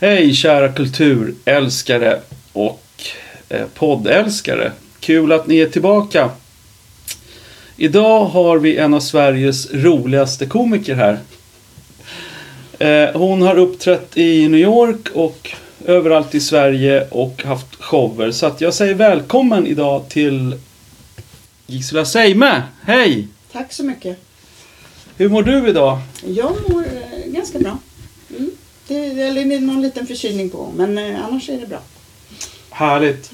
Hej kära kulturälskare och eh, poddälskare. Kul att ni är tillbaka. Idag har vi en av Sveriges roligaste komiker här. Eh, hon har uppträtt i New York och överallt i Sverige och haft shower. Så att jag säger välkommen idag till Gisela Seime. Hej! Tack så mycket. Hur mår du idag? Jag mår eh, ganska bra. Det, eller är någon liten förkylning på gång, men eh, annars är det bra. Härligt.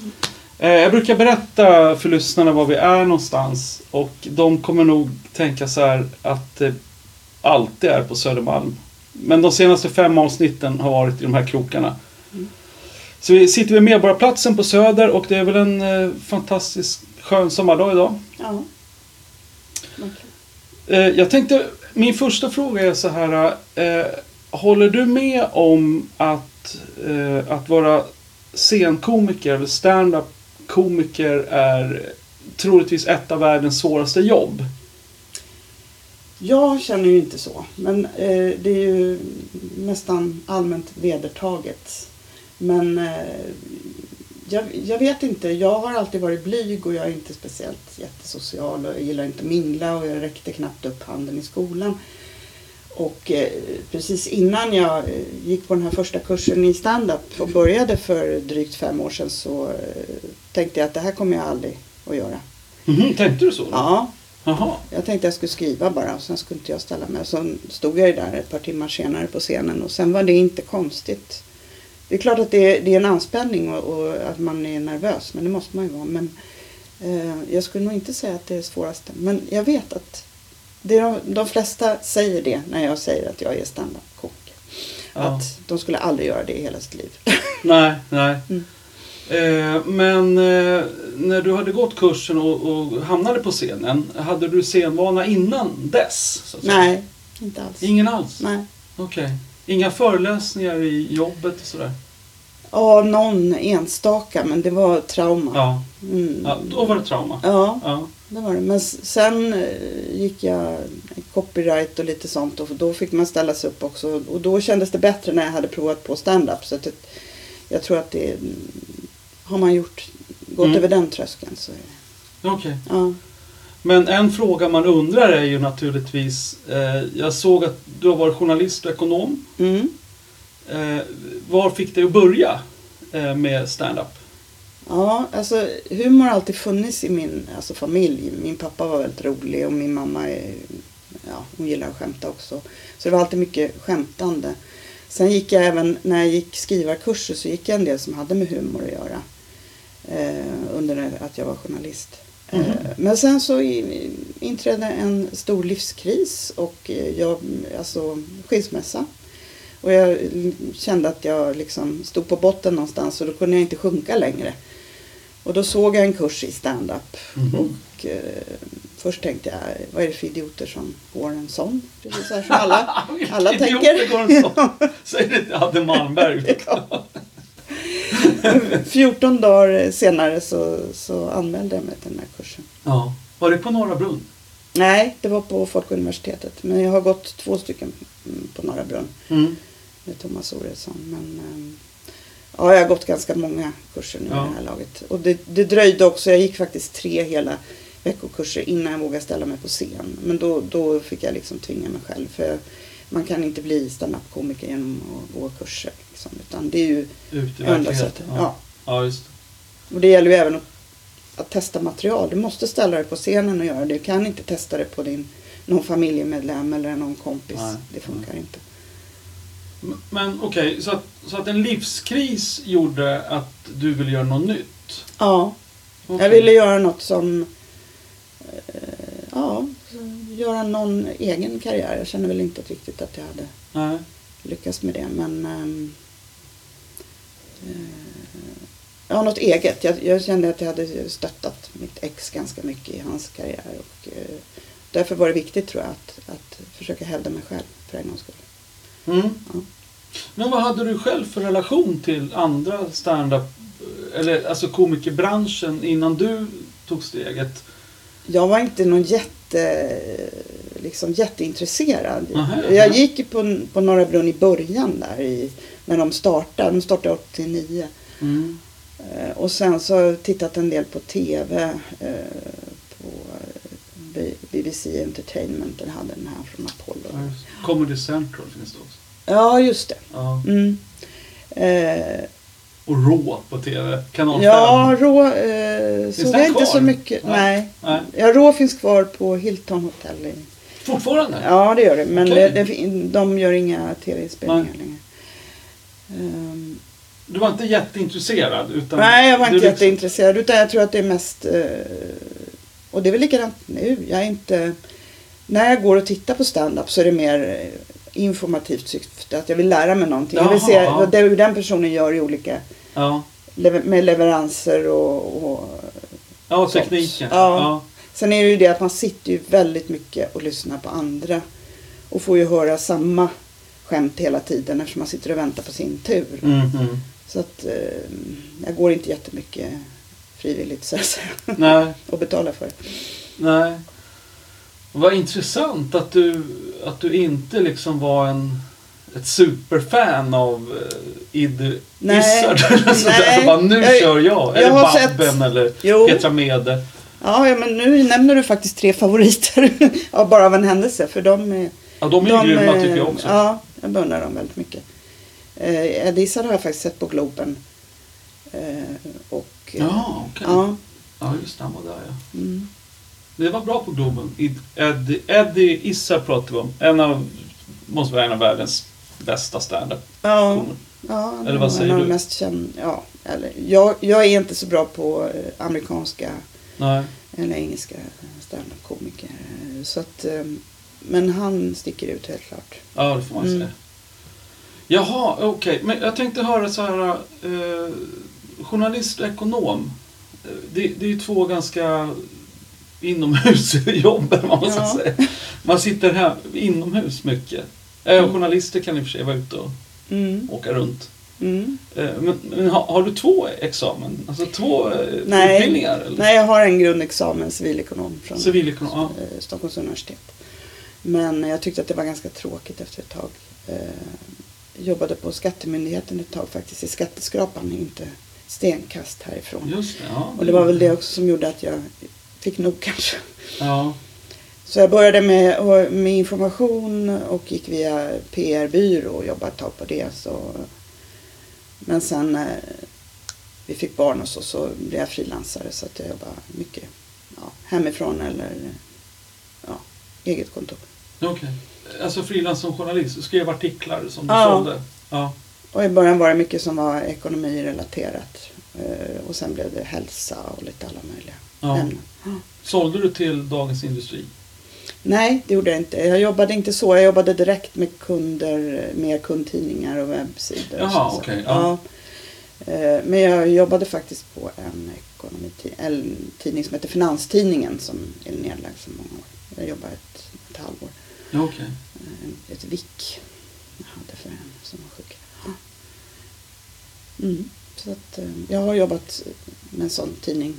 Eh, Jag brukar berätta för lyssnarna var vi är någonstans och de kommer nog tänka så här att det alltid är på Södermalm. Men de senaste fem avsnitten har varit i de här krokarna. Mm. Så vi sitter vid Medborgarplatsen på Söder och det är väl en eh, fantastisk skön sommardag idag. Ja. Verkligen. Eh, Jag tänkte, min första fråga är så här. Eh, håller du med om att, eh, att vara scenkomiker eller stand-up komiker är troligtvis ett av världens svåraste jobb? Jag känner ju inte så, men eh, det är ju nästan allmänt vedertaget. Men eh, jag, jag vet inte, jag har alltid varit blyg och jag är inte speciellt jättesocial och jag gillar inte att mingla och jag räckte knappt upp handen i skolan. Och eh, precis innan jag eh, gick på den här första kursen i stand-up och började för drygt fem år sedan så eh, tänkte jag att det här kommer jag aldrig att göra. Mhm, tänkte du så? Ja, Jaha. jag tänkte jag skulle skriva bara och sen skulle inte jag ställa mig. Så stod jag ju där ett par timmar senare på scenen och sen var det inte konstigt. Det är klart att det är, det är en anspänning och, och att man är nervös, men det måste man ju vara. Men eh, jag skulle nog inte säga att det är det svåraste. Men jag vet att det de, de flesta säger det när jag säger att jag är standup-komiker. Ja. Att de skulle aldrig göra det i hela sitt liv. Nej, nej. Mm. Eh, men eh, när du hade gått kursen och, och hamnade på scenen, hade du scenvana innan dess? Nej, inte alls. Ingen alls? Nej. Okej. Inga föreläsningar i jobbet och sådär? Ja, någon enstaka, men det var trauma. Ja. Mm. ja. Då var det trauma? Ja, Ja. Det var det. Men sen eh, gick jag copyright och lite sånt och då fick man ställa sig upp också. Och då kändes det bättre när jag hade provat på stand-up. Så det, jag tror att det har man gjort, gått Mm. över den tröskeln så är det. Okej. Ja. Men en fråga man undrar är ju naturligtvis, eh, jag såg att du har varit journalist och ekonom. Mm. Eh, var fick det att börja eh, med stand-up? Ja, alltså humor har alltid funnits i min alltså, familj. Min pappa var väldigt rolig och min mamma är, ja, hon gillar att skämta också. Så det var alltid mycket skämtande. Sen gick jag även, när jag gick skrivarkurser så gick jag en del som hade med humor att göra. Eh, under att jag var journalist. Mhm. Eh, men sen så inträdde en stor livskris och eh, jag, alltså skilsmässa. Och jag kände att jag liksom stod på botten någonstans och då kunde jag inte sjunka längre. Och då såg jag en kurs i stand-up. Mhm. Och eh, först tänkte jag, vad är det för idioter som går en sån? Precis så här som alla, alla tänker. går en sån. Säg det till Adde Malmberg. Ja. 14 dagar senare så, så anmälde jag mig till den här kursen. Ja. Var det på Norra Brunn? Nej, det var på Folkuniversitetet. Men jag har gått två stycken mm, på Norra Brunn Mm. med Thomas Oredsson. Men ehm, ja, jag har gått ganska många kurser nu i Ja. det här laget. Och det, det dröjde också. Jag gick faktiskt tre hela veckokurser innan jag vågade ställa mig på scen. Men då, då fick jag liksom tvinga mig själv. För man kan inte bli standup-komiker genom att gå kurser. Liksom, utan det är ju Ut i enda verkligheten. sättet. Ja. Ja. ja, just. Och det gäller ju även att, att testa material. Du måste ställa dig på scenen och göra det. Du kan inte testa det på din, någon familjemedlem eller någon kompis. Nej. Det funkar inte. Men- okej, så, att, så att en livskris gjorde att du ville göra något nytt? Ja, Okej. jag ville göra något som... Eh, ja, göra någon egen karriär. Jag känner väl inte riktigt att jag hade Nej. lyckats med det. Men... ehm, eh, ja, något eget. Jag, jag kände att jag hade stöttat mitt ex ganska mycket i hans karriär. Och, eh, därför var det viktigt tror jag att, att försöka hävda mig själv för en gångs skull. Mm. Ja. Men vad hade du själv för relation till andra stand-up, eller alltså komikerbranschen innan du tog steget? Jag var inte någon jätte liksom jätteintresserad. Aha, jag ja. gick på, på Norra Brunn i början där i, när de startade. De startade 89. Mm. Eh, och sen så har jag tittat en del på TV. Eh, på eh, BBC Entertainment. Den hade den här från Apollo. Comedy Central. Ja, just det. Ja. Mm. Eh, Och Raw på TV. Kanal ja, 5. Rå eh, såg jag inte så mycket. Nej. Nej. Nej. Ja, Rå finns kvar på Hilton Hotel. I, Fortfarande? ja, det gör det. Men Okej. det, det, de gör inga tv-inspelningar längre. Ehm, Du var inte jätteintresserad? Utan nej, jag var inte liksom- jätteintresserad. Utan jag tror att det är mest... Eh, och det är väl likadant nu. Jag är inte... När jag går och tittar på stand-up så är det mer eh, informativt syfte. Att jag vill lära mig någonting. jag vill Jaha, se ja. vad det, hur den personen gör i olika... Ja, lever- Med leveranser och, och ja Sånt. tekniken. Ja. Ja. Sen är det ju det att man sitter ju väldigt mycket och lyssnar på andra. Och får ju höra samma skämt hela tiden eftersom man sitter och väntar på sin tur. Mm, mm. Så att eh, jag går inte jättemycket frivilligt så att säga. Nej, och betalar för det. nej. Vad intressant att du, att du inte liksom var en, ett superfan av Idde Nej, Izzard. eller sånt där. nej. Bara, nu Jag- kör jag. jag Eller har sett- Babben eller Jo. Petra Mede. Ja, ja, men nu nämner du faktiskt tre favoriter. ja, bara av en händelse. För de är... Ja, de är ju grymma eh, tycker jag också. Ja, jag beundrar dem väldigt mycket. Eh, Ed Izzard har jag faktiskt sett på Globen. Eh, och, eh, Ja, okej. Ja. Ja, just det. Han var där ja. Mm. Det var bra på Globen. Eddie, Eddie Izzard pratar vi om. En av, måste vara en av världens bästa standup. Ja, ja Eller vad säger du? Mest känd, ja, eller, jag, jag är inte så bra på eh, amerikanska Nej. eller engelska standup-komiker. eh, Så att, eh, men han sticker ut helt klart. Ja, det får man Mm. säga. Jaha, okej. Men jag tänkte höra så här. Eh, journalist och ekonom. Eh, Det, det är ju två ganska inomhusjobb, eller vad man ska Ja. säga. Man sitter här inomhus mycket. Eh, Mm. Journalister kan i och för sig vara ute och Mm. åka runt. Mm. Eh, men men har, har du två examen? Alltså två eh, Nej. utbildningar? Eller? Nej, jag har en grundexamen, civilekonom från Civilekonom, ja. Stockholms universitet. Men jag tyckte att det var ganska tråkigt efter ett tag. Eh, jobbade på Skattemyndigheten ett tag faktiskt, i skatteskrapan, inte stenkast härifrån. Just det, ja. Och det var väl det också som gjorde att jag fick nog kanske. Ja. Så jag började med, med information och gick via PR-byrå och jobbade ett tag på det. Så. Men sen när vi fick barn och så, så blev jag frilansare så att jag jobbade mycket ja, hemifrån eller ja, eget kontor. Okej. Alltså frilans som journalist, du skrev artiklar som du Ja. sålde? Ja. Och i början var det mycket som var ekonomirelaterat. Eh, Och sen blev det hälsa och lite alla möjliga Ja. Sålde du till Dagens Industri? Nej, det gjorde jag inte. Jag jobbade inte så. Jag jobbade direkt med kunder, med kundtidningar och webbsidor. Jaha, okej, ja. Ja. Eh, Men jag jobbade faktiskt på en en tidning som heter Finanstidningen som är nedlagd så många år. Jag jobbade ett, ett halvår. Ja, okej. Eh, Ett vick jag hade för en som var sjuk. Mm. Så att eh, jag har jobbat med en sån tidning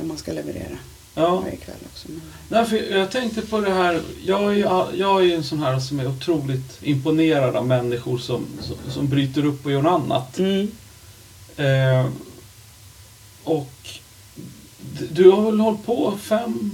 där man ska leverera Ja. varje kväll också. Men, Nej, för jag tänkte på det här. Jag är, ju- jag är ju en sån här som är otroligt imponerad av människor som, som, som bryter upp och gör något annat. mm. Eh, och du har väl hållit på fem,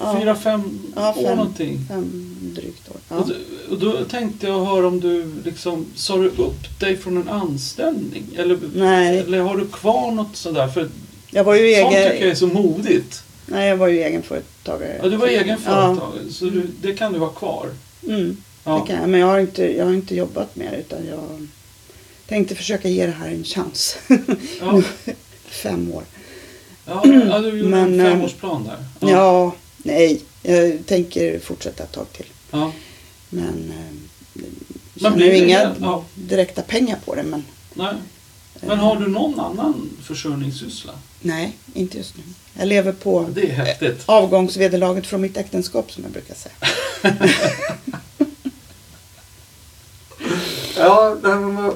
Ja. fyra, fem Ja, år fem. någonting? Fem drygt år. Ja. Och, då, och då tänkte jag höra om du liksom, sa du upp dig från en anställning? Eller, Nej. eller har du kvar något sådär? För Jag var ju sånt tycker jag egen, är så modigt. nej, jag var ju egenföretagare. Ja, du var egen Ja. så du, det kan du ha kvar. Mm, Ja. det kan jag. Men jag har, inte, jag har inte jobbat mer utan jag tänkte försöka ge det här en chans. Ja, Fem år. ja, ja du gjorde Men, en eh, femårsplan där. Ja. nej. Jag tänker fortsätta ett tag till. ja. Men eh, Men tjänar blir ju inga det? Ja. direkta pengar på det. Men Nej. Men har du någon annan försörjningssyssla? nej, inte just nu. Jag lever på avgångsvederlaget från mitt äktenskap som jag brukar säga. Ja, nej, men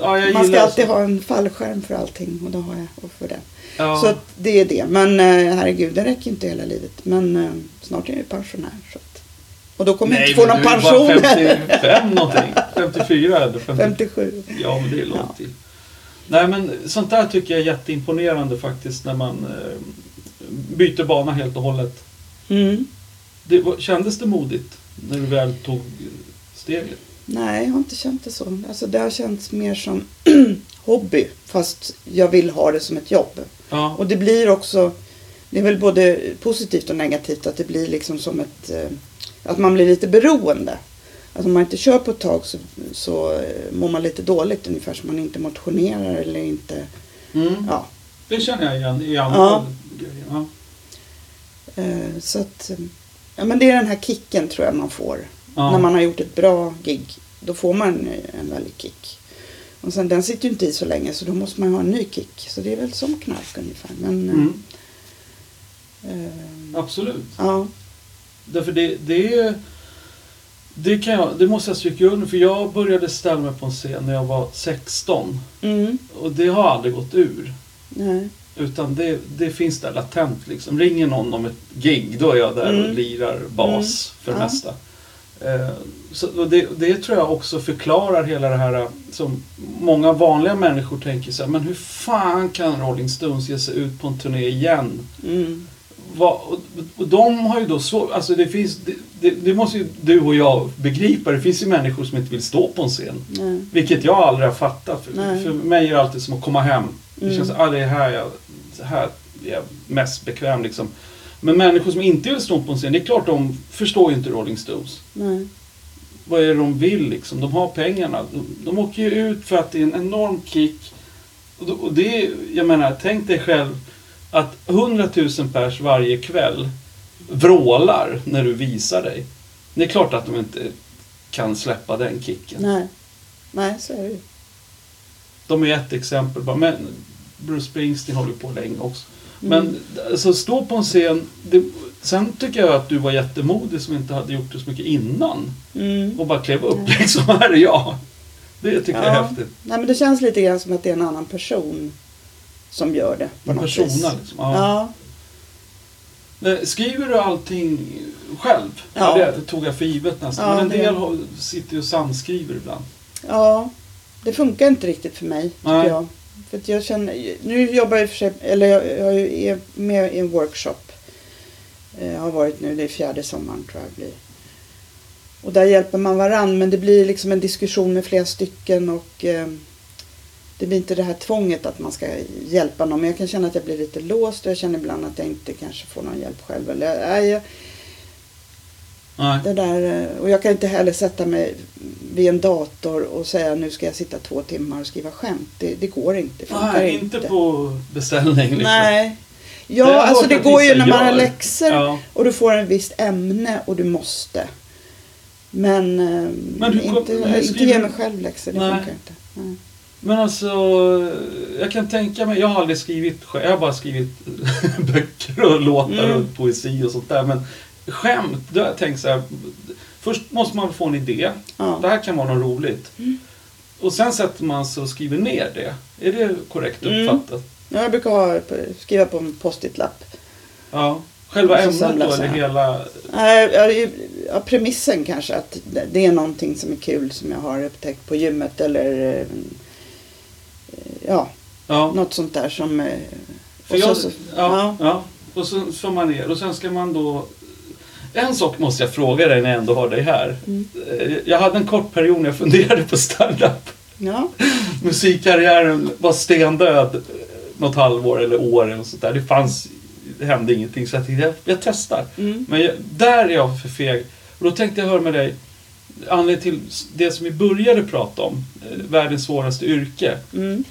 ja jag Man ska alltid så. ha en fallskärm för allting och det har jag och för det. Ja. Så det är det. Men eh, herregud, det räcker inte hela livet. Men eh, snart är jag ju pensionär. Så. att- Och då kommer jag Nej, inte få någon pension. 55 någonting. 54 eller 50. 57. Ja, men det är långt till. Nej, men sånt där tycker jag är jätteimponerande faktiskt när man eh, byter bana helt och hållet. Mm. Det, kändes det modigt när du väl tog steget? Nej, jag har inte känt det så. Alltså, det har känts mer som hobby. Fast jag vill ha det som ett jobb. Ja, Och det blir också, det är väl både positivt och negativt att det blir liksom som ett, eh, att man blir lite beroende. Alltså om man inte kör på ett tag så, så eh, mår man lite dåligt ungefär som man inte motionerar eller inte, mm. ja. det känner jag igen i andra Ja. grejer. Ja. Eh, Så att, eh, ja men det är den här kicken tror jag man får. Ja. När man har gjort ett bra gig, då får man en väldig kick. Och sen den sitter ju inte i så länge så då måste man ha en ny kick. Så det är väl som knark ungefär. Men, Mm. eh, Absolut. ja. Därför det, det är... Det, kan jag, det måste jag stryka under för jag började ställa mig på en scen när jag var 16. Mm, Och det har aldrig gått ur. nej. Utan det, det finns där latent liksom. Ringer någon om ett gig, då är jag där och Mm. lirar bas för det Ja. mesta. Eh, så, och det, det tror jag också förklarar hela det här som många vanliga människor tänker så här, men hur fan kan Rolling Stones ge sig ut på en turné igen? Mm. Vad, och, de har ju då så, alltså det finns, det, det, det måste ju du och jag begripa, det finns ju människor som inte vill stå på en scen. Nej. Vilket jag aldrig har fattat. För, för mig är det alltid som att komma hem. Det Mm. känns att ah, det är här jag, här är jag mest bekväm liksom. Men människor som inte vill stå på en scen, det är klart de förstår ju inte Rolling Stones. Nej. Vad är det de vill liksom? De har pengarna. De, de åker ju ut för att det är en enorm kick. Och, och det är, jag menar, tänk dig själv att 100 000 pers varje kväll vrålar när du visar dig. Det är klart att de inte kan släppa den kicken. Nej. Nej, så är det ju. De är ett exempel bara. Men Bruce Springsteen håller på länge också. Mm. Men alltså, stå på en scen. Det, sen tycker jag att du var jättemodig som inte hade gjort det så mycket innan. Mm. Och bara klev upp Mm. liksom. Här är jag. Det tycker jag är häftigt. Nej, men det känns lite grann som att det är en annan person som gör det. På En något persona vis. liksom. Ja. Ja. Men Skriver du allting själv? Ja. Det tog jag för givet nästan. Ja, Men en det- del har- sitter ju och samskriver ibland. ja. Det funkar inte riktigt för mig, tycker Nej. jag. För att jag känner, nu jobbar jag för sig, eller jag, jag är med i en workshop. Eh, Jag har varit nu, det är fjärde sommaren tror jag det blir. Och där hjälper man varann men det blir liksom en diskussion med flera stycken och eh, det blir inte det här tvånget att man ska hjälpa någon. Men jag kan känna att jag blir lite låst och jag känner ibland att jag inte kanske får någon hjälp själv. Eller, nej, jag, Nej. det där, eh, och jag kan inte heller sätta mig vid en dator och säga nu ska jag sitta två timmar och skriva skämt. Det, det går inte. Det Nej, inte på beställning liksom. Nej. Det Ja, jag alltså det går ju när man har läxor Ja. och du får en visst ämne och du måste. Men, eh, Men kom- inte, hur inte ge du- mig själv läxor, det Nej. funkar inte. Nej. Men alltså, jag kan tänka mig, jag har aldrig skrivit jag har bara skrivit böcker och låtar Mm. och poesi och sånt där. Men skämt, då har jag tänkt så här, först måste man få en idé. Ja. Det här kan vara något roligt. Mm. Och sen sätter man sig och skriver ner det. Är det korrekt Mm. uppfattat? Ja, Jag brukar ha, skriva på en post-it-lapp. Ja. Själva ämnet då, eller hela... Nej, ja, premissen kanske att det- det är någonting som är kul som jag har upptäckt på gymmet eller eh, ja, Ja. något sånt där som... eh, och jag, så- ja, ja. Och så får man ner och sen ska man då... En sak måste jag fråga dig när jag ändå har dig här. Mm. Eh, Jag hade en kort period när jag funderade på stand-up. Ja. Musikkarriären var stendöd eh, något halvår eller år eller sånt där. Det fanns, det hände ingenting så jag tänkte jag, jag testar. Mm. Men jag, där är jag för feg. Och då tänkte jag höra med dig, anledningen till det som vi började prata om, världens svåraste yrke. Mm.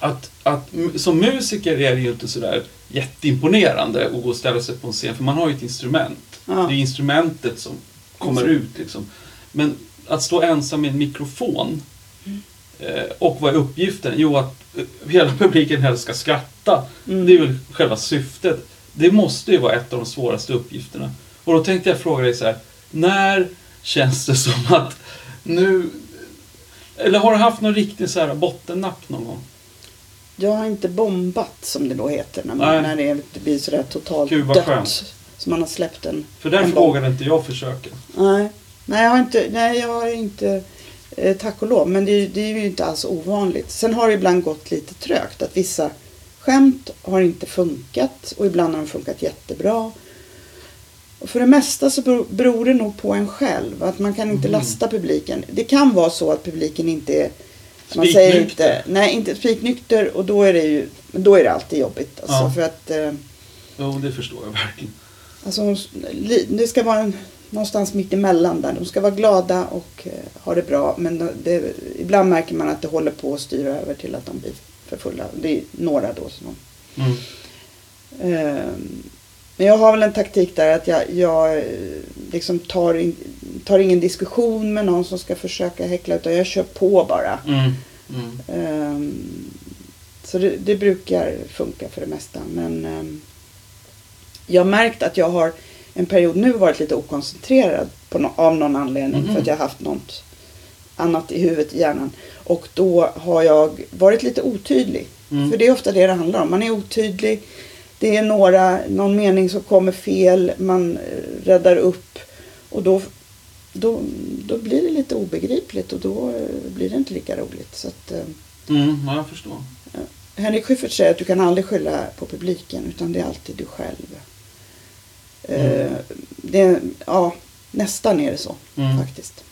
Att, att som musiker är det ju inte sådär jätteimponerande att gå och ställa sig på en scen, för man har ju ett instrument. Ja. Det är instrumentet som kommer Mm. ut liksom. Men att stå ensam med en mikrofon Mm. eh, och vad är uppgiften? Jo, att eh, hela publiken helst ska skratta. Mm. Det är väl själva syftet. Det måste ju vara ett av de svåraste uppgifterna. Och då tänkte jag fråga dig så här, när känns det som att nu... Eller har du haft någon riktig så här bottennapp någon gång? Jag har inte bombat som det då heter när, Nej. man, när det, blir sådär totalt Gud, vad dött. skönt. Så man har släppt en... För den en bomb. vågade inte jag försöka. Nej, nej jag har inte, nej, jag har inte eh, tack och lov. Men det, är ju- det är ju inte alls ovanligt. Sen har det ibland gått lite trögt. Att vissa skämt har inte funkat och ibland har de funkat jättebra. Och för det mesta så beror- beror det nog på en själv. Att man kan inte Mhm. lasta publiken. Det kan vara så att publiken inte är man säger inte, nej inte spiknykter och då är det ju, då är det alltid jobbigt. Alltså, Ja. för att eh, Jo, det förstår jag verkligen. Alltså, det ska vara en, någonstans mitt emellan där. De ska vara glada och eh, ha det bra. Men det, ibland märker man att det håller på att styra över till att de blir för fulla. Det är några då som Mm. eh, Men jag har väl en taktik där att jag, jag eh, liksom tar, in, tar ingen diskussion med någon som ska försöka häckla. Utan jag kör på bara. Mm. Mm. Ehm, Så det, det brukar funka för det mesta. Men ehm, jag har märkt att jag har en period nu varit lite okoncentrerad på no- av någon anledning. Mhm. För att jag har haft något annat i huvudet i hjärnan. Och då har jag varit lite otydlig. Mm. För det är ofta det det handlar om. Man är otydlig. Det är några, någon mening som kommer fel. Man eh, räddar upp. Och då, då, då blir det lite obegripligt och då eh, blir det inte lika roligt. Så att, eh, Mm. Ja, jag förstår. Henrik Schyffert säger att du kan aldrig skylla på publiken utan det är alltid du själv. Mm. Eh, det, ja, nästan är det så Mm. faktiskt.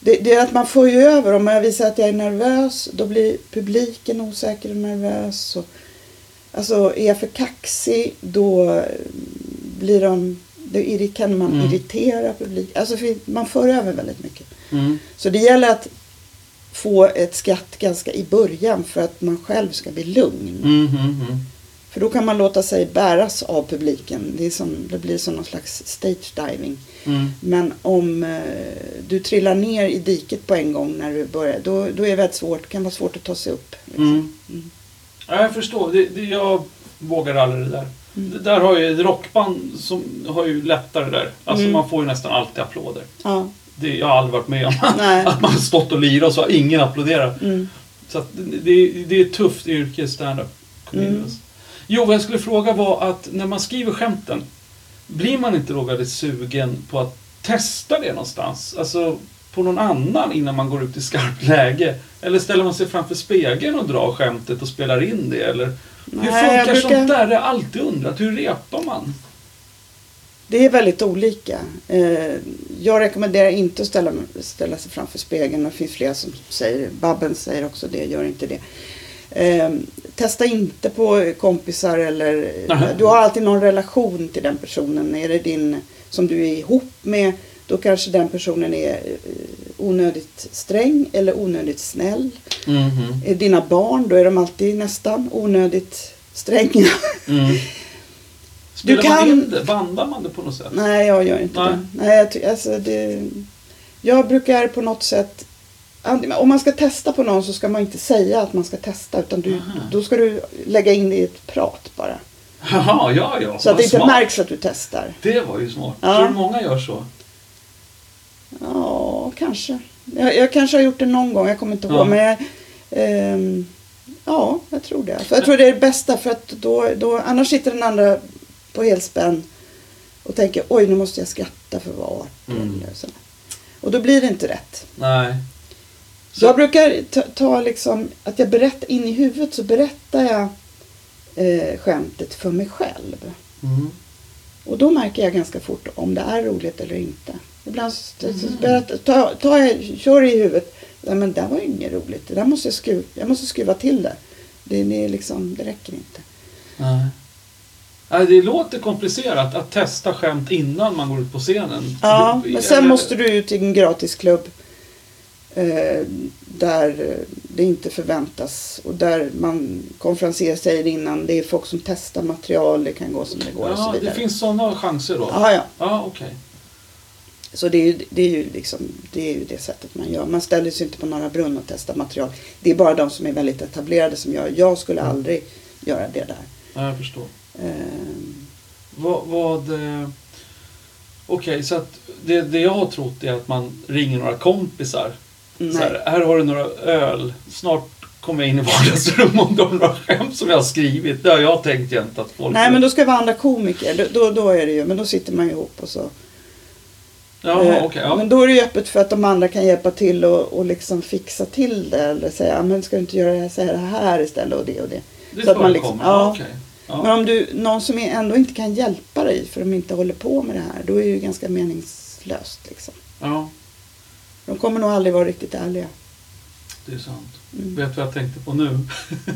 Det, det är att man får ju över, om jag visar att jag är nervös då blir publiken osäker och nervös. Och, alltså är jag för kaxig då blir de, då kan man Mm. irritera publiken. Alltså för man för över väldigt mycket. Mm. Så det gäller att få ett skratt ganska i början för att man själv ska bli lugn. Mm. Mm. Mm. För då kan man låta sig bäras av publiken. Det, är som, det blir som någon slags stage diving. Mm. Men om eh, du trillar ner i diket på en gång när du börjar, då, då är det väldigt svårt, kan vara svårt att ta sig upp. liksom. Mm. Mm. Ja, jag förstår. Det, det, jag vågar aldrig det där. Där har ju rockband som har ju lättare där. Alltså Mm. man får ju nästan alltid applåder. Ja. Det, jag har aldrig varit med om att man har stått och lirat och så har ingen applåderat. Mm. Så att det, det, är ett tufft yrke, stand-up. Mm. Jo, vad jag skulle fråga var att när man skriver skämten, blir man inte då väldigt sugen på att testa det någonstans? Alltså på någon annan innan man går ut i skarpt läge? Eller ställer man sig framför spegeln och drar skämtet och spelar in det? Eller hur Nej, funkar jag brukar- sånt där? Det har jag alltid undrat. Hur repar man? Det är väldigt olika. Eh, jag rekommenderar inte att ställa, ställa sig framför spegeln. Det finns flera som säger, Babben säger också det, gör inte det. Eh, testa inte på kompisar eller... Nähä. Du har alltid någon relation till den personen. Är det din som du är ihop med, då kanske den personen är eh, onödigt sträng eller onödigt snäll. Mhm. Är det dina barn, då är de alltid nästan onödigt stränga. Mm. Spelar Du man kan- in det? Bandar man det på något sätt? Nej, jag gör inte Nej. det. Nej, jag, ty- alltså det. Jag brukar på något sätt... Om man ska testa på någon så ska man inte säga att man ska testa. Utan du, då ska du lägga in det i ett prat bara. Jaha, ja, ja. Så att det inte smart. märks att du testar. Det var ju smart. Ja. Tror du många gör så? Ja, kanske. Jag, jag kanske har gjort det någon gång, jag kommer inte ihåg. Ja. Men jag, ehm, ja, jag tror det. För jag tror det är det bästa. För att då, då, annars sitter den andra på helspänn och tänker oj, nu måste jag skratta för att vara. Mm. Och då blir det inte rätt. Nej. Så, Jag brukar ta, ta liksom, att jag berättar, in i huvudet så berättar jag eh, skämtet för mig själv. Mm. Och då märker jag ganska fort om det är roligt eller inte. Ibland så, så Mm. berättar, ta, ta, jag, kör i huvudet. Nej, men det var ju inget roligt. Det där måste jag skruva, jag måste skruva till det. Det, det, liksom, det räcker inte. Nej. Nej, det låter komplicerat att testa skämt innan man går ut på scenen. Ja, men sen måste du ut till en gratisklubb. Eh, där eh, det inte förväntas. Och där man, konferenser säger innan, det är folk som testar material, det kan gå som det går och så Ja, det vidare. finns sådana chanser då? Ja, ja. Ja, okej. Så det är, ju, det, är ju liksom, det är ju det sättet man gör. Man ställer sig inte på några brunn och testar material. Det är bara de som är väldigt etablerade som gör. Jag skulle Mm. aldrig göra det där. Ja, jag förstår. Ehm, Vad... vad eh, Okej, så att det, det jag har trott är att man ringer några kompisar. Så nej. här, här har du några öl. Snart kommer jag in i vardagsrummet och drar några skämt som jag har skrivit. Det har jag tänkt jämt att folk... Nej men då ska det vara andra komiker. Då, då, då är det ju, men då sitter man ju ihop och så. Jaha, Eh, okej. ja. Men då är det ju öppet för att de andra kan hjälpa till och, och liksom fixa till det. Eller säga, "Ja, men ska du inte göra det här, säga det här istället och det och det. det så att man liksom- ja. okej. Ja. Men om du, någon som ändå inte kan hjälpa dig för de inte håller på med det här. Då är det ju ganska meningslöst liksom. ja, De kommer nog aldrig vara riktigt ärliga. det är sant. Mm. Vet du vad jag tänkte på nu?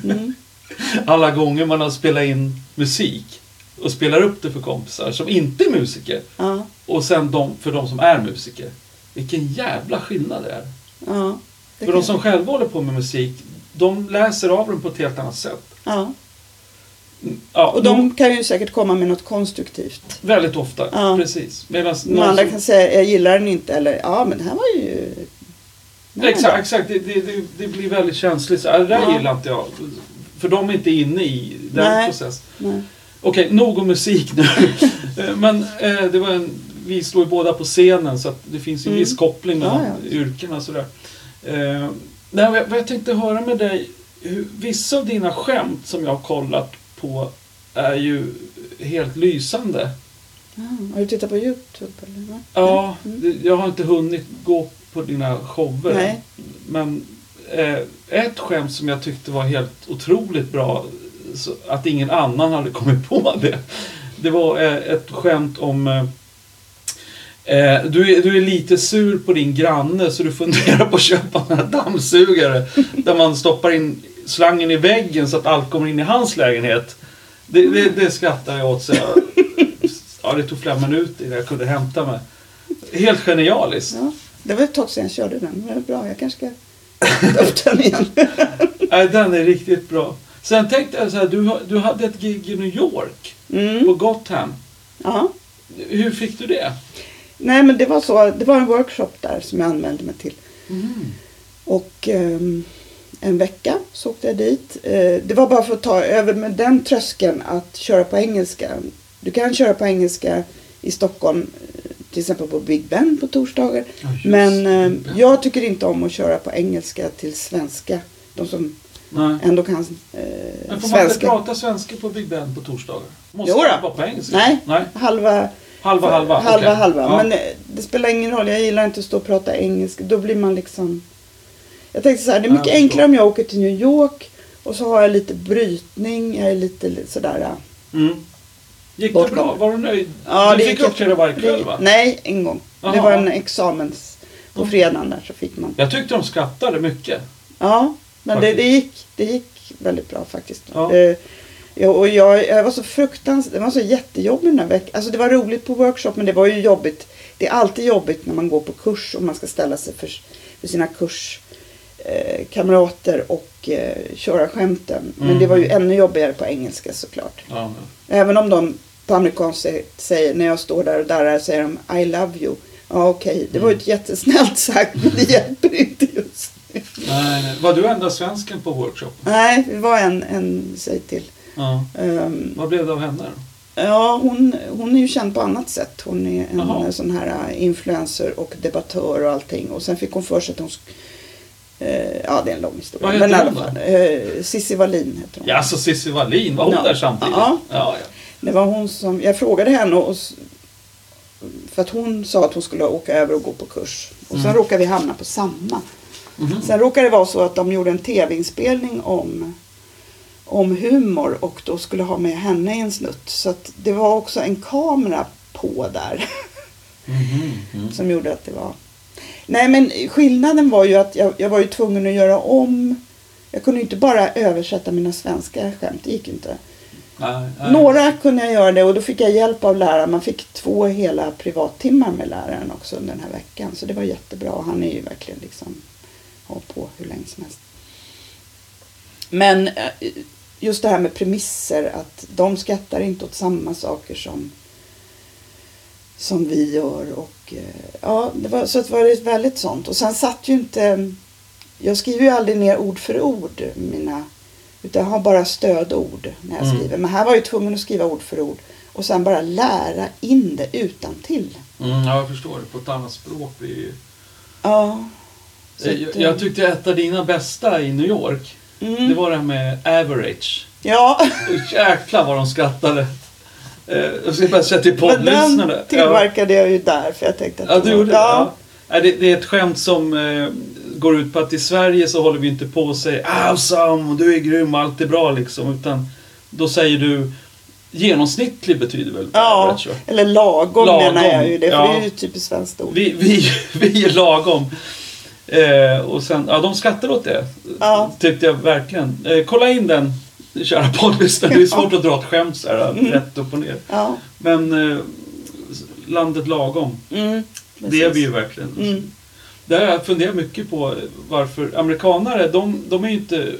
Mm. Alla gånger man har spelat in musik och spelar upp det för kompisar som inte är musiker Ja, och sen de, för de som är musiker. Vilken jävla skillnad det är. ja. det För de som själva håller på med musik, de läser av den på ett helt annat sätt. Ja. Ja, Och de kan ju säkert komma med något konstruktivt. Väldigt ofta, Ja. precis. Medan De andra kan säga, jag gillar den inte. Eller, ja men det här var ju... var Exakt, bra." exakt. Det, det, det, blir väldigt känsligt. Så, det där Ja. gillar inte jag. För de är inte inne i den Nej. processen. Nej. Okej, nog om musik nu. Eh, Men eh, det var en, vi slår ju båda på scenen så att det finns ju en Mm. viss koppling mellan Ja, ja. yrkena sådär. Eh, nej, vad jag- vad jag tänkte höra med dig, hur, vissa av dina skämt som jag har kollat på är ju helt lysande. Ja, har du tittat på Youtube? Eller? Ja, Mm. jag har inte hunnit gå på dina shower. Nej. Men eh, ett skämt som jag tyckte var helt otroligt bra, att ingen annan hade kommit på det. Det var eh, ett skämt om eh, eh, du, är, du är lite sur på din granne så du funderar på att köpa en dammsugare där man stoppar in slangen i väggen så att allt kommer in i hans lägenhet. Det, det, det skrattar jag åt så jag, ja, det tog flera minuter innan jag kunde hämta mig. Helt genialiskt. Ja, det var ett tag sedan jag körde den. Det var bra, jag kanske ska ta upp den igen. Nej, den är riktigt bra. Sen tänkte jag så här, du, du hade ett gig i New York, på Mm. Gotham. Ja. Hur fick du det? Nej men det var så, det var en workshop där som jag anmälde mig till. Mm. Och ehm, en vecka så åkte jag dit. Eh, det var bara för att ta över med den tröskeln att köra på engelska. Du kan köra på engelska i Stockholm, eh, till exempel på Big Ben på torsdagar. Ja, Men eh, jag tycker inte om att köra på engelska till svenska. De som Nej. ändå kan eh, Men får man inte prata svenska på Big Ben på torsdagar? Måste Jo vara på engelska? Nej, Nej. halva Halva, halva. halva, okej. halva. Ja. Men eh, det spelar ingen roll. Jag gillar inte att stå och prata engelska. Då blir man liksom... Jag tänkte så här, det är Ja, mycket förstår. enklare om jag åker till New York och så har jag lite brytning. Jag är lite li- sådär... ja. Mm. Gick det bra? Var du nöjd? Ja, du det fick gick uppträda varje kväll det- va? Nej, en gång. Det Jaha. var en examens... På fredagen där så fick man. Jag tyckte de skrattade mycket. Ja, men det, det, gick, det gick väldigt bra faktiskt. Ja. Eh, ja, och jag, jag var så fruktansvärt, det var så jättejobbig den här veckan. Alltså det var roligt på workshop men det var ju jobbigt. Det är alltid jobbigt när man går på kurs och man ska ställa sig för, för sina kurskamrater eh, kamrater och eh, köra skämten. Men Mm. det var ju ännu jobbigare på engelska såklart. Ja, Även om de på amerikanskt sä- säger, när jag står där och darrar, säger de I love you. Ja okej, det var ju ett jättesnällt sagt men det hjälper inte just nu. nej. Var du enda svensken på workshop? Nej, det var en, en säg till. Ja. Ehm, Vad blev det av henne då? ja, hon, hon är ju känd på annat sätt. Hon är en Jaha. sån här influencer och debattör och allting. Och sen fick hon för sig att hon Ja, det är en lång historia. Vad Men i alla fall, eh, Cissi Wallin heter hon. Ja, alltså Cissi Wallin, var hon Ja. där samtidigt? Ja. ja, ja. Det var hon som, jag frågade henne och, för att hon sa att hon skulle åka över och gå på kurs. Och sen Mm. råkade vi hamna på samma. Mhm. Sen råkade det vara så att de gjorde en tv-inspelning om, om humor och då skulle ha med henne i en snutt. Så att det var också en kamera på där mhm. som gjorde att det var... Nej men skillnaden var ju att jag, jag var ju tvungen att göra om. Jag kunde inte bara översätta mina svenska skämt, det gick inte. Nej, nej. Några kunde jag göra det och då fick jag hjälp av läraren. Man fick två hela privattimmar med läraren också under den här veckan. Så det var jättebra. Han är ju verkligen liksom, har på hur länge som helst. Men eh, just det här med premisser, att de skrattar inte åt samma saker som, som vi gör. Och, eh, ja, det var, så det var väldigt sånt. Och sen satt ju inte, jag skriver ju aldrig ner ord för ord mina utan jag har bara stödord när jag Mm. skriver. Men här var jag ju tvungen att skriva ord för ord. Och sen bara lära in det utan till. Mm, ja, jag förstår det. På ett annat språk blir ju... Ja. så Jag, att, jag eh, tyckte ett av dina bästa i New York, Mm. Det var det här med average. Ja, Och jäklar vad de skrattade. Eh, jag ska bara säga till poddlyssnarna. den tillverkade jag ju där för jag tänkte att Ja, du gjorde det? Ja. Det? Är ett skämt som eh, går ut på att i Sverige så håller vi inte på och säger awesome, du är grym, allt är bra liksom. Utan då säger du genomsnittlig betyder väl Ja, average, eller lagom, Lagom, menar jag ju det, för ja. det är ju typiskt svenskt ord. Vi, vi, vi är lagom. Eh, och sen, ja de skrattar åt det. Ja. Tyckte jag verkligen. Eh, kolla in den, kära poddlyssnare. Det är svårt att dra ett skämt så här, Mm. rätt upp och ner. Ja, Men eh, landet lagom, mm, det är vi ju verkligen. Mm. Det har jag funderat mycket på varför amerikanare, de, de är ju inte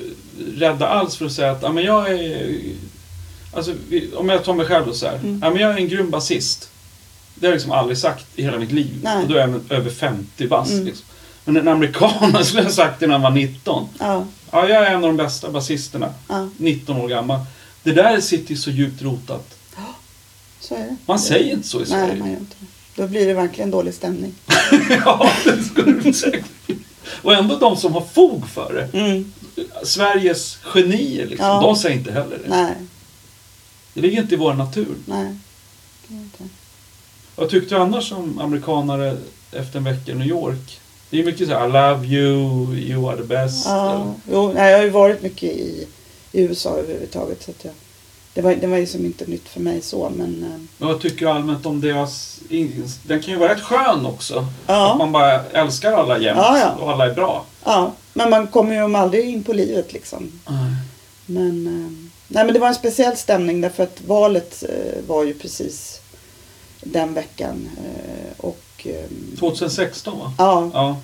rädda alls för att säga att ja, men jag är... Alltså, om jag tar mig själv då så här. Mm. Ja, men jag är en grym basist. Det har jag liksom aldrig sagt i hela mitt liv. Nej. Och då är jag över 50 bast. Mm. Liksom. Men en amerikan skulle jag ha sagt det när han var 19. Ja, Ja, jag är en av de bästa basisterna. ja, 19 år gammal. Det där sitter ju så djupt rotat. så är det. Man säger inte så i Nej, Sverige. man gör inte det. Då blir det verkligen dålig stämning. ja, det skulle du säkert. Och ändå de som har fog för det. Mm. Sveriges genier liksom, Ja. de säger inte heller det. Nej, Det ligger inte i vår natur. nej. det inte. Vad tyckte du annars om amerikanare efter en vecka i New York? Det är mycket så här, I love you, you are the best. Ja, jo, nej, jag har ju varit mycket i, i USA överhuvudtaget. Så att jag, det, var, det var ju som inte nytt för mig så, men eh, Men vad tycker du allmänt om deras... Den kan ju vara rätt skön också. Ja. Att man bara älskar alla jämt Ja, ja. och alla är bra. ja. Men man kommer ju aldrig in på livet liksom. Men, eh, nej, men det var en speciell stämning därför att valet eh, var ju precis den veckan. Eh, och, eh, 2016 va? ja, Ja.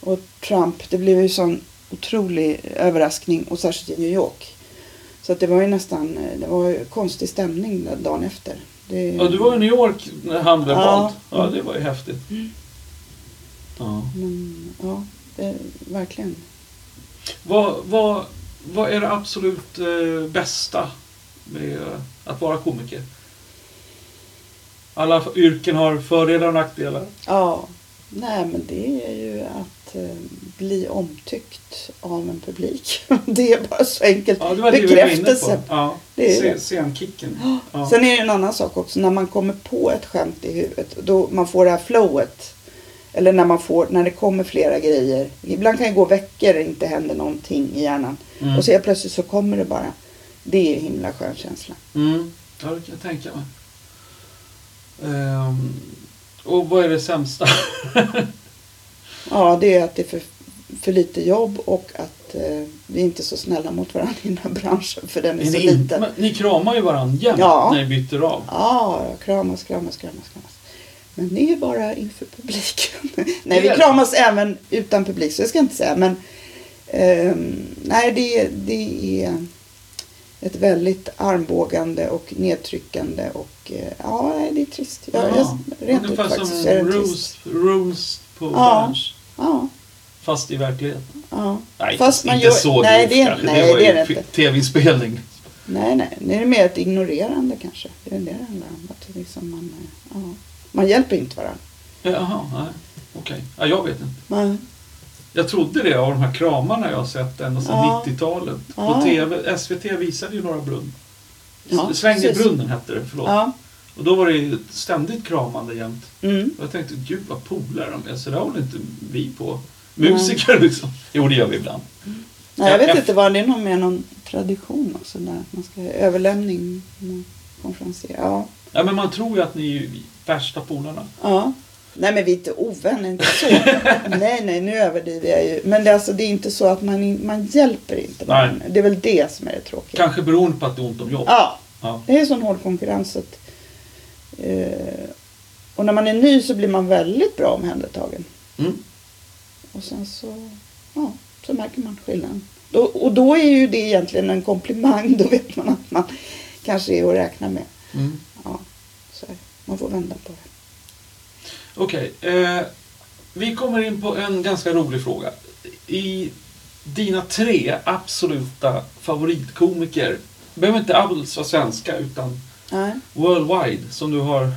och Trump, det blev ju sån otrolig överraskning och särskilt i New York. Så att det var ju nästan, eh, det var ju konstig stämning dagen efter. Det, ja, du var i New York när han blev Ja. vald. Ja, det var ju häftigt. Ja. Men, ja, det, verkligen. Vad, vad, vad är det absolut eh, bästa med att vara komiker? Alla yrken har fördelar och nackdelar. Ja, nej men det är ju att eh, bli omtyckt av en publik. det är bara så enkelt. Ja, det var det. Bekräftelse. Ja, Det är se- det. Scenkicken. Ja. Sen är det en annan sak också, när man kommer på ett skämt i huvudet, då man får det här flowet. Eller när man får, när det kommer flera grejer. Ibland kan det gå veckor och inte händer någonting i hjärnan. Mm. Och så plötsligt så kommer det bara. Det är en himla skön känsla. Mm. Ja, det kan jag tänka mig. Ehm, och vad är det sämsta? Ja, det är att det är för, för lite jobb och att eh, vi är inte är så snälla mot varandra i den här branschen för den är så ni, liten. men ni kramar ju varandra jämt Ja. när ni byter av. Ja, kramas, kramas, kramas, kramas. Men det är bara inför publiken. nej, vi är- kramas även utan publik, så jag ska inte säga. Men ehm, nej, det, det är ett väldigt armbågande och nedtryckande och eh, ja, det är trist. Jag, jag, rent ut Ungefär faktiskt som det roast, roast på Ja. Berns. Ja, Fast i verkligheten. ja. Nej, Fast man inte gör- så nej, det- kanske. nej, det var det ju det tv-inspelning. Nej, nej. Det är mer ett ignorerande kanske. Det är det det handlar om. Att det liksom man, eh, ja. man hjälper inte varandra. Jaha, nej. Okej. Ja, jag vet inte. Man, Jag trodde det av de här kramarna jag har sett ända sedan Ja. 90-talet. På Ja. TV, SVT visade ju några brunn. Ja, Svängebrunnen hette det, förlåt. ja. Och då var det ju ständigt kramande jämt. Mm. Och jag tänkte, gud vad polare de är. Så där håller inte vi på. Musiker liksom. Jo, det gör vi ibland. Nej, jag vet Ja, inte vad det någon, mer någon tradition också där man ska överlämning konferenser. Ja. Ja, men man tror ju att ni är ju värsta polarna. ja. Nej men vi är inte ovänner, inte så. nej, nej, nu överdriver jag ju. Men det, är alltså, det är inte så att man, man hjälper inte Nej. varandra. Det är väl det som är det tråkiga. Kanske beroende på att det är ont om jobb. Ja, Ja. det är sån hård konkurrens. Att, eh, och när man är ny så blir man väldigt bra omhändertagen. Mm. Och sen så, ja, så märker man skillnaden. Då, och då är ju det egentligen en komplimang. Då vet man att man kanske är att räkna med. Mm. Ja, så man får vända på det. Okej. Eh, vi kommer in på en ganska rolig fråga. I dina tre absoluta favoritkomiker, behöver inte alls vara svenska utan Nej. worldwide, som du har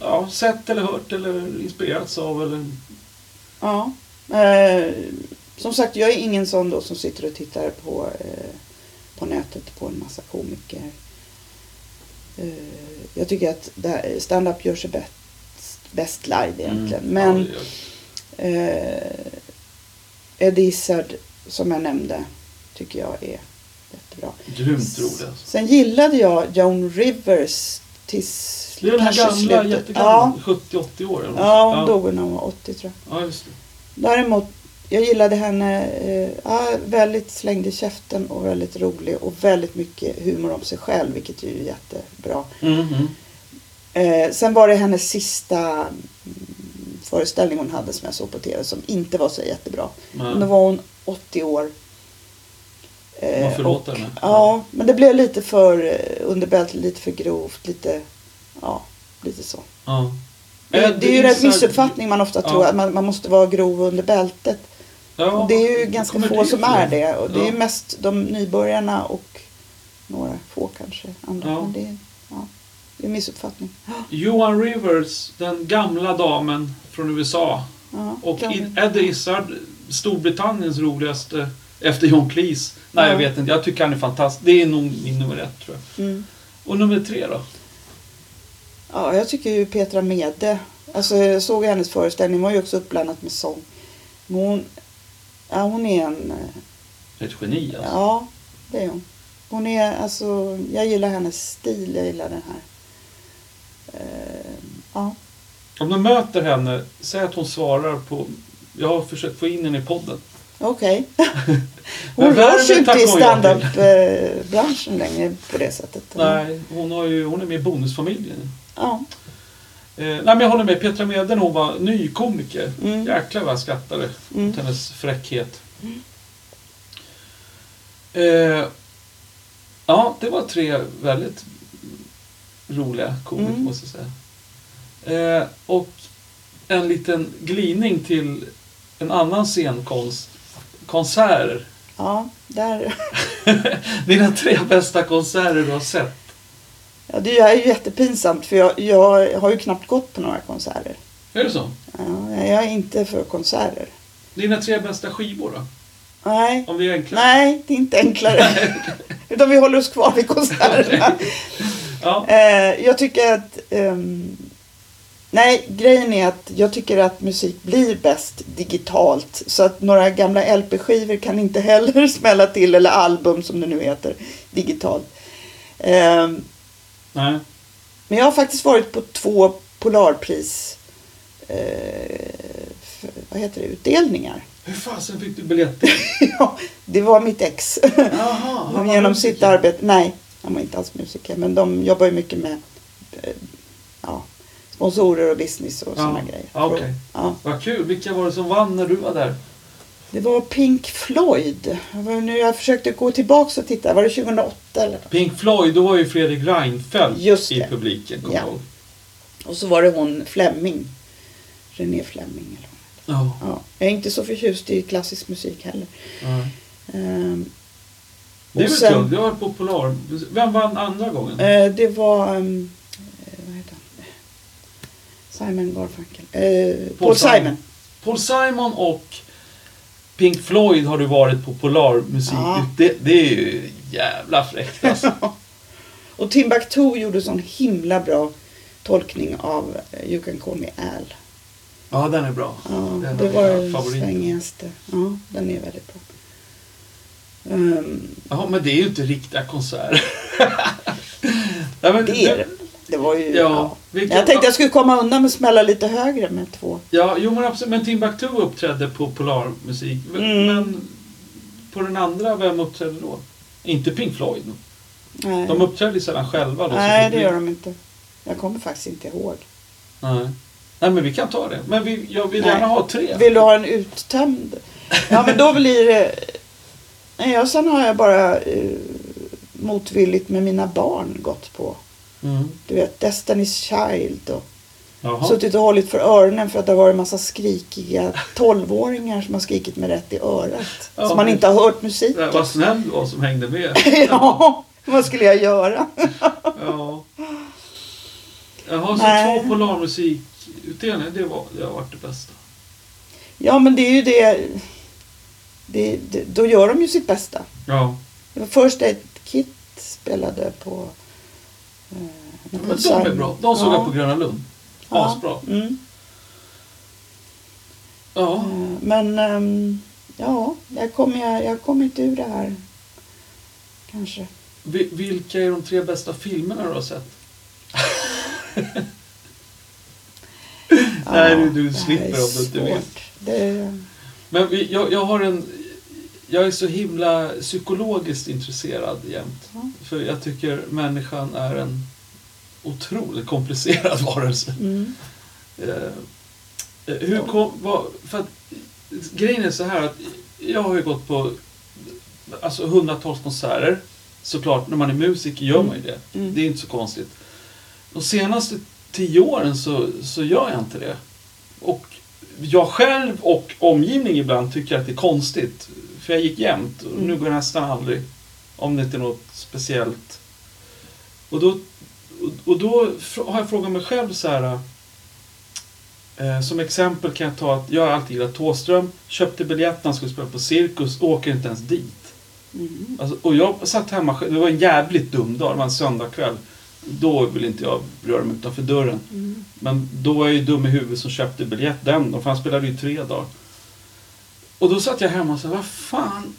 ja, sett eller hört eller inspirerats av eller... Ja. Eh, Som sagt, jag är ingen sån då som sitter och tittar på, eh, på nätet på en massa komiker. Eh, jag tycker att stand-up gör sig bäst, bäst egentligen. Mm. Men det gör- eh, Eddie Izzard, som jag nämnde, tycker jag är jättebra. Grymt rolig alltså. Sen gillade jag Joan Rivers tills Det är den här kanske gamla, slutet. jättegamla, Ja, 70-80 år eller ja, hon ja. dog när hon var 80 tror jag. Ja, just det. Däremot, jag gillade henne. Eh, ja, väldigt slängd i käften och väldigt rolig och väldigt mycket humor om sig själv, vilket är ju jättebra. Mm, mm. Eh, sen var det hennes sista mm, föreställning hon hade som jag såg på tv som inte var så jättebra. Men- Men då var hon 80 år. Eh, Man förlåter henne. Ja, men det blev lite för eh, under bältet, lite för grovt, lite, ja, lite så. Ja. Det, Ed det är ju rätt Izzard- missuppfattning man ofta Ja. tror att man, man måste vara grov under bältet. Ja, det är ju ganska få det som är det. Och det är mest de nybörjarna och några få kanske andra. Ja. Men det, det är missuppfattning. Johan Rivers, den gamla damen från USA. Ja, Och Eddie Izzard, Storbritanniens roligaste efter John Cleese. Nej, jag Ja. vet inte. Jag tycker han är fantastisk. Det är nog min nummer ett, tror jag. Mm. Och nummer tre då? Ja, jag tycker ju Petra Mede. Alltså jag såg hennes föreställning, var ju också uppblandat med sång. Men hon, ja, hon är en, eh, Ett geni alltså. ja det är hon. Hon är, alltså, jag gillar hennes stil, jag gillar den här. Eh, ja. Om du möter henne, säg att hon svarar på... Jag har försökt få in henne i podden. Okej. Men Hon rör sig inte i standup-branschen längre på det sättet. Nej, hon, har ju, hon är med i Bonusfamiljen. Ja. Eh, nej, men jag håller med. Petra Mede när hon var ny komiker. Mm. Jäklar vad jag skrattade Mm. åt hennes fräckhet. Eh, ja, det var tre väldigt roliga komiker Mm. måste jag säga. Eh, och en liten glidning till en annan scenkonst. Konserter. ja, där. Dina tre bästa konserter du har sett. Ja, det är ju jättepinsamt för jag, jag har ju knappt gått på några konserter. Är det så? Ja, jag är inte för konserter. Dina tre bästa skivor då? Nej, Om det är enklare. nej det är inte enklare. Utan vi håller oss kvar vid konserterna. Ja. Eh, jag tycker att... ehm, nej, grejen är att jag tycker att musik blir bäst digitalt. Så att några gamla LP-skivor kan inte heller smälla till, eller album som det nu heter, digitalt. Ehm, Nej. men jag har faktiskt varit på två Polarpris... Eh, för, vad heter det? Utdelningar. Hur fasen fick du biljetter? ja, det var mitt ex. Jaha, genom sitt arbete, nej, han var inte alls musiker, men de jobbar ju mycket med eh, ja, sponsorer och business och sådana grejer. Ja, okej. Ja, Vad kul. Vilka var det som vann när du var där? det var Pink Floyd. Nu, jag försökte gå tillbaka och titta, var det 2008 eller? Pink Floyd, då var ju Fredrik Reinfeldt Just i publiken. Ja. ihåg. Och så var det hon Fleming. René Fleming. Eller vad. Ja. Ja, jag är inte så förtjust i klassisk musik heller. ja. Ehm, Det är väl sen- kul. Du har på Polar. Vem vann andra gången? Eh, det var... eh, vad heter han? Simon Garfunkel. Eh, Paul, Simon. Simon. Paul Simon och Pink Floyd har du varit på Polarmusik. Ja. Det, det är ju jävla fräckt alltså. Och Timbuktu gjorde sån himla bra tolkning av You can call me Al. Ja, den är bra. Ja, Den det var den svängigaste. Ja, den är väldigt bra. Ehm, Ja, men det är ju inte riktiga konserter. Nej, men det är det. Det var ju... Ja, Ja. vilka- Jag tänkte jag skulle komma undan med smälla lite högre med två. Ja, jo men absolut. Men Timbuktu uppträdde på Polarmusik. Mm. Men på den andra, vem uppträdde då? Inte Pink Floyd. Nej, De uppträdde sällan själva då. Nej det gör de inte. Jag kommer faktiskt inte ihåg. Nej. Nej, men vi kan ta det. Men vi, jag vill Nej. gärna ha tre. Vill du ha en uttömd? Ja, men då blir det... Nej, ja, sen har jag bara eh, motvilligt med mina barn gått på. Mm. Du vet, Destiny's Child och Jaha. suttit och hållit för öronen för att det har varit en massa skrikiga tolvåringar som har skrikit med rätt i örat. Ja, som man inte har hört Ja, musiken. Vad snäll du var som hängde med. ja, vad skulle jag göra? Ja. Jaha, så Nej. två Polarmusikutdelningar, det, var, det har varit det bästa. Ja, men det är ju det. Det, det, då gör de ju sitt bästa. Ja. Det var First Aid Kit spelade på... Eh, Men de är bra. De såg Ja. jag på Gröna Lund. Ja. Asbra. Mm. Ja. Eh, Men ehm, ja, jag kommer jag, jag kom inte ur det här. Kanske. Vi- Vilka är de tre bästa filmerna du har sett? Nej, du- du slipper om du inte vet. Det, Men vi, jag, jag har en... Jag är så himla psykologiskt intresserad jämt. Ja. För jag tycker människan är en otroligt komplicerad varelse. mm, Eh, eh, hur kom... Vad, för att, grejen är så här att jag har ju gått på alltså hundratals konserter. Såklart, när man är musiker gör man ju det. Mm. Det är inte så konstigt. De senaste tio åren så, så gör jag inte det. Och jag själv och omgivning ibland tycker att det är konstigt. För jag gick jämt och nu Mm. går jag nästan aldrig. Om det inte är något speciellt. Och då, och, då har jag frågat mig själv så här. Eh, som exempel kan jag ta att jag har alltid gillat Thåström. Köpte biljett när han skulle spela på Cirkus. Åker inte ens dit. mm, Alltså, och jag satt hemma själv. Det var en jävligt dum dag. Det var en söndagkväll. Då vill inte jag röra mig utanför dörren. mm. Men då var jag ju dum i huvudet som köpte biljett den dagen. För han spelade ju tre dagar. Och då satt jag hemma och sa, vad fan,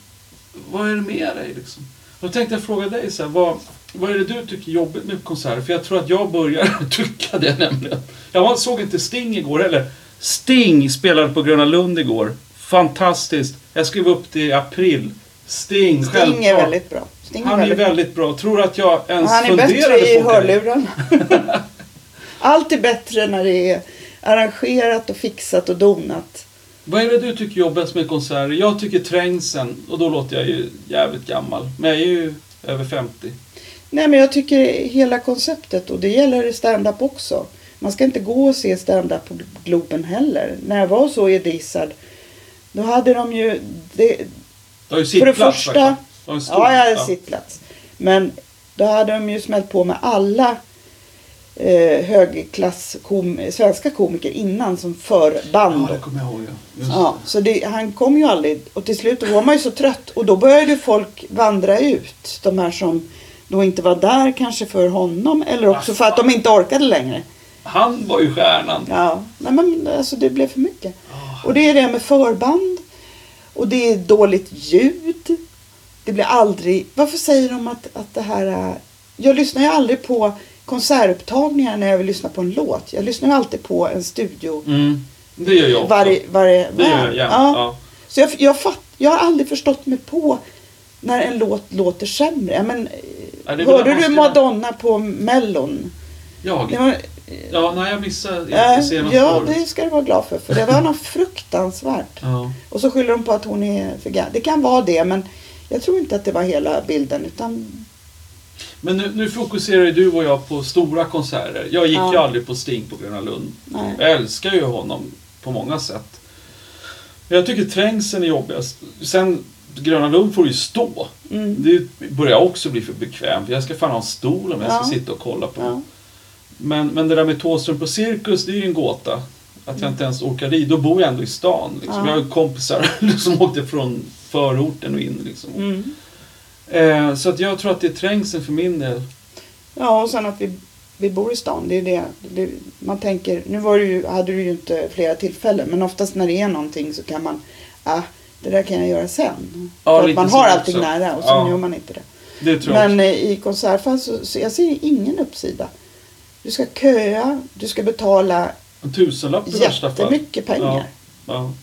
vad är det med dig liksom? Då tänkte jag fråga dig så här, vad, vad är det du tycker är jobbigt med konserter? För jag tror att jag börjar tycka det nämligen. Jag såg inte Sting igår heller. Sting spelade på Gröna Lund igår. Fantastiskt. Jag skrev upp det i april. Sting, Sting självklart. är väldigt bra. Sting Han är ju väldigt bra. Tror att jag bra. ens Han är funderade bättre i på att åka dit. hörlurarna. Allt är bättre när det är arrangerat och fixat och donat. Vad är det du tycker är jobbigast med konserter? Jag tycker trängseln, och då låter jag ju jävligt gammal. Men jag är ju över 50. Nej men jag tycker hela konceptet och det gäller stand-up också. Man ska inte gå och se stand-up på Globen heller. När jag var så i Dissad då hade de ju... Du har ju För det sittplats första- stor- ja, jag hade sittplats. Men då hade de ju smält på med alla eh, högklass kom, svenska komiker innan som förband. Ja, det kommer jag ihåg. Ja. Ja, så det, han kom ju aldrig och till slut var man ju så trött och då började folk vandra ut. De här som då inte var där kanske för honom eller också för att de inte orkade längre. Han var ju stjärnan. Ja, nej men alltså det blev för mycket. Ah. Och det är det med förband och det är dåligt ljud. Det blir aldrig, varför säger de att, att det här är, jag lyssnar ju aldrig på konsertupptagningar när jag vill lyssna på en låt. Jag lyssnar ju alltid på en studio Mm. Det gör jag också. varje, varje Det gör jag ja. Ja. Så jag, jag, fatt, jag har aldrig förstått mig på när en låt låter sämre. Men, Ja, hörde du Madonna på Mellon? Jag? Det var, Ja, nej jag missade inte senaste ja, året. det ska du vara glad för. För det var något fruktansvärt. Ja. Och så skyller de på att hon är för gammal. Det kan vara det, men jag tror inte att det var hela bilden. Utan, Men nu, nu fokuserar ju du och jag på stora konserter. Jag gick Ja. ju aldrig på Sting på Gröna Lund. nej. Jag älskar ju honom på många sätt. Men Jag tycker trängseln är jobbigast. Sen, Gröna Lund får ju stå. Mm. Det börjar också bli för bekvämt. Jag ska fan ha en stol om jag ska Ja. sitta och kolla på. Ja. Men, men det där med Thåström på Cirkus, det är ju en gåta. Att jag inte ens orkar dit. Då bor jag ändå i stan. Liksom. Ja. Jag har kompisar som åkte från förorten och in. Liksom. Mm. Eh, så att jag tror att det är trängseln för min del. Ja, och sen att vi, vi bor i stan. Det är det. det man tänker, nu var ju, hade du ju inte flera tillfällen. Men oftast när det är någonting så kan man, ah, det där kan jag göra sen. Ja, För att man har också. allting nära och sen Ja. gör man inte det. Det jag Men också. eh, i konsertfall så, så jag ser ingen uppsida. Du ska köa, du ska betala En tusenlapp i värsta fall. jättemycket pengar. Ja. Ja.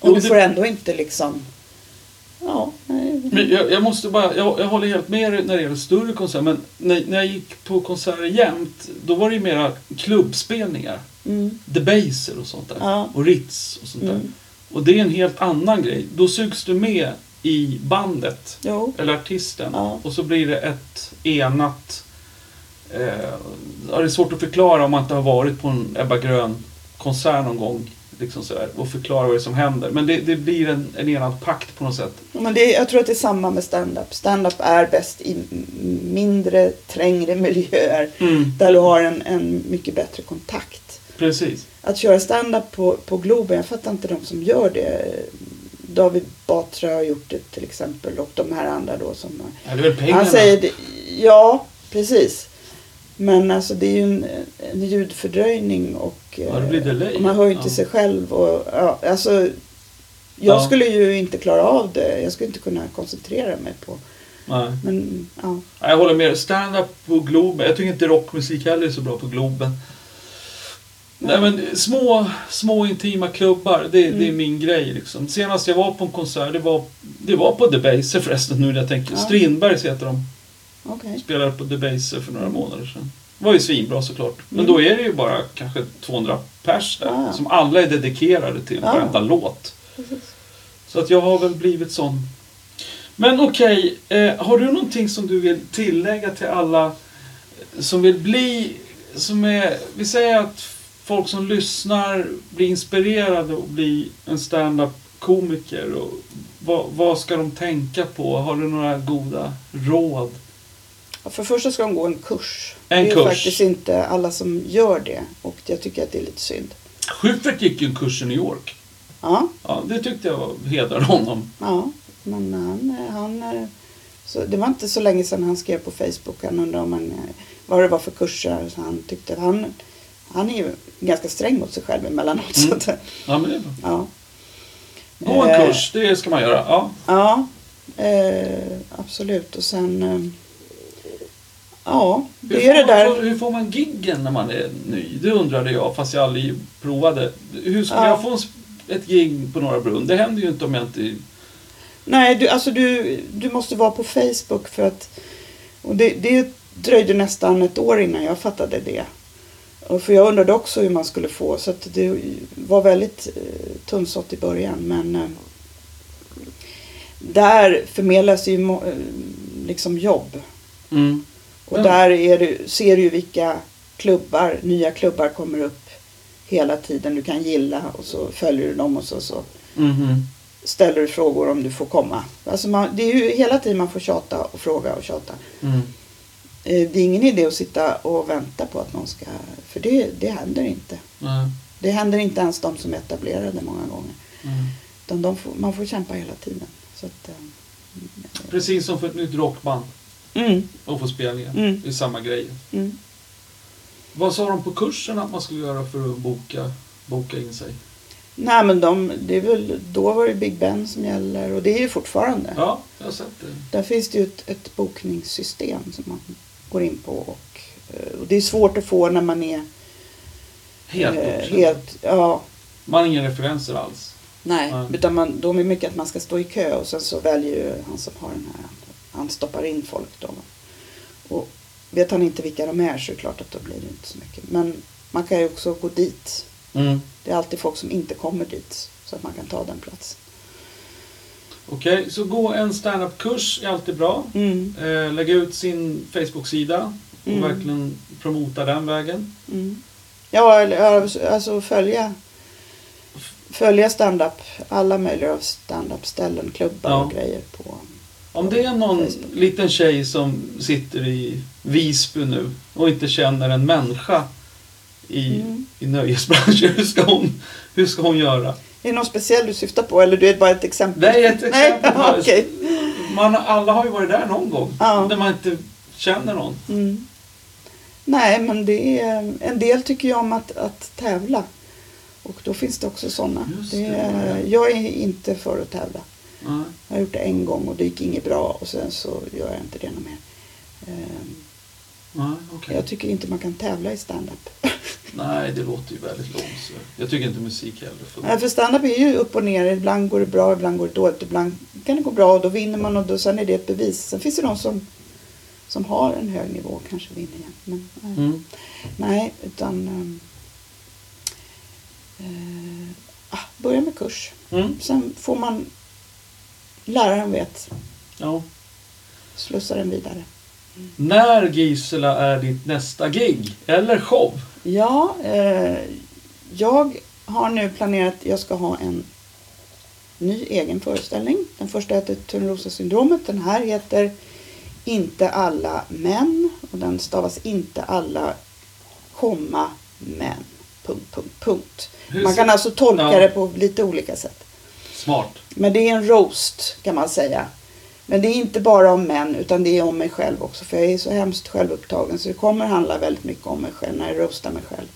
Och Jo, du det- får ändå inte liksom... Ja, nej. Men jag, jag måste bara, jag, jag håller helt med när det gäller större konserter. Men när, när jag gick på konserter jämt, då var det ju mera klubbspelningar. Mm, Debaser och sånt där. Ja. Och Ritz och sånt där. mm. Och det är en helt annan grej. Då sugs du med i bandet, Jo. eller artisten. Ja. Och så blir det ett enat... Eh, det är svårt att förklara om man inte har varit på en Ebba Grön-konsert någon gång. Liksom så här, och förklara vad det är som händer. Men det, det blir en, en enad pakt på något sätt. Men det, jag tror att det är samma med stand-up. Stand-up är bäst i mindre, trängre miljöer. Mm. Där du har en, en mycket bättre kontakt. Precis. Att köra stand-up på, på Globen, jag fattar inte de som gör det. David Batra har gjort det till exempel och de här andra då som... Ja, det är väl pengarna. Han säger ja, precis. Men alltså det är ju en, en ljudfördröjning och Ja, och man hör ju inte Ja. sig själv. Och, ja, alltså, jag Ja. skulle ju inte klara av det. Jag skulle inte kunna koncentrera mig på... Nej. Men ja, Nej, Jag håller med. Stand-up på Globen. Jag tycker inte rockmusik heller är så bra på Globen. Nej, men små, små intima klubbar, det, det är Mm. min grej. Liksom. Senast jag var på en konsert, det var, det var på Debaser förresten nu när jag tänker. Ja. Strindbergs heter de. Okej. Spelade på Debaser för några månader sedan. Det var ju svinbra såklart. Men Mm. då är det ju bara kanske 200 pers där. Ja. Som alla är dedikerade till Ja. varenda låt. Precis. Så att jag har väl blivit sån. Men okej, eh, har du någonting som du vill tillägga till alla som vill bli, som är, vi säger att folk som lyssnar blir inspirerade och bli en stand-up komiker. Och vad, vad ska de tänka på? Har du några goda råd? För det första ska de gå en kurs. En det är kurs. faktiskt inte alla som gör det. Och jag tycker att det är lite synd. Schyffert gick ju en kurs i New York. Ja, Ja, det tyckte jag hedrade honom. ja. Men han, han så det var inte så länge sedan han skrev på Facebook. Han undrade om han, vad det var för kurser. Så han tyckte han, han är ju ganska sträng mot sig själv emellanåt. Mm. Så att, Ja, men det är bra. ja. Gå en Eh, kurs, det ska man göra. Ja. Ja, eh, absolut. Och sen... Eh, ja, Hur det får, är det man, där. får- hur får man giggen när man är ny? Det undrade jag fast jag aldrig provade. Hur skulle Ja. jag få ett gig på Norra Brunn? Det händer ju inte om jag inte... Nej, du, alltså du, du måste vara på Facebook för att... Och det, det dröjde nästan ett år innan jag fattade det. Och för jag undrade också hur man skulle få, så att det var väldigt eh, tunnsått i början. Men eh, där förmedlas ju eh, liksom jobb. Mm. Och Ja. där är det, ser du ju vilka klubbar, nya klubbar kommer upp hela tiden. Du kan gilla och så följer du dem och så, så Mhm. ställer du frågor om du får komma. Alltså man, det är ju hela tiden man får tjata och fråga och tjata. Mm. Eh, Det är ingen idé att sitta och vänta på att någon ska... För det, det händer inte. Nej. Det händer inte ens de som är etablerade många gånger. Mm. Får, man får kämpa hela tiden. Att, eh, Precis som för ett nytt rockband mm, och få spelningar. Mm. Det är samma grej. mm. Vad sa de på kursen att man skulle göra för att boka, boka in sig? Nej men de, det är väl, då var det Big Ben som gäller och det är ju fortfarande. Ja, jag har sett det. Där finns det ju ett, ett bokningssystem som man går in på. Och, eh, och det är svårt att få när man är Helt eh, helt ja, Man har inga referenser alls. Nej, Nej. utan man, de är mycket att man ska stå i kö och sen så väljer ju han som har den här, han stoppar in folk då. Och vet han inte vilka de är så är det klart att då blir det inte så mycket. Men man kan ju också gå dit. Mm. Det är alltid folk som inte kommer dit så att man kan ta den platsen. Okej, så gå en standup-kurs är alltid bra. Mm, Eh, lägga ut sin Facebook-sida och Mm. verkligen promota den vägen. mm. Ja, eller alltså följa Följa stand-up, alla möjliga av stand-up ställen, klubbar Ja. och grejer på. Om det är någon liten tjej som sitter i Visby nu och inte känner en människa i, Mm. i nöjesbranschen, hur ska, hon, hur ska hon göra? Är det någon speciell du syftar på eller du är bara ett exempel? Det är ett exempel. Nej, okej. Man, alla har ju varit där någon gång. Ja. När man inte känner någon. Mm. Nej, men det är, en del tycker ju om att, att tävla. Och då finns det också sådana. Det det, jag är inte för att tävla. Nej. Jag har gjort det en gång och det gick inget bra och sen så gör jag inte det något mer. Ehm, Nej, okej. Jag tycker inte man kan tävla i stand-up. Nej, det låter ju väldigt långsökt. Jag tycker inte musik heller. För... Nej, för stand-up är ju upp och ner. Ibland går det bra, ibland går det dåligt. Ibland kan det gå bra och då vinner man och då, sen är det ett bevis. Sen finns det de som, som har en hög nivå och kanske vinner igen. Men, nej. Mm. Nej, utan... ah, börja med kurs. Mm. Sen får man... Läraren vet. Ja. Slussa den vidare. När Gisela är ditt nästa gig? Eller show? Ja, eh, jag har nu planerat att jag ska ha en ny egen föreställning. Den första heter Törnrosa-syndromet. Den här heter Inte alla män. Och den stavas inte alla, komma, män. Punkt, punkt, punkt. Man kan alltså tolka Ja. det på lite olika sätt. Smart. Men det är en roast kan man säga. Men det är inte bara om män utan det är om mig själv också. För jag är så hemskt självupptagen så det kommer handla väldigt mycket om mig själv när jag roastar mig själv.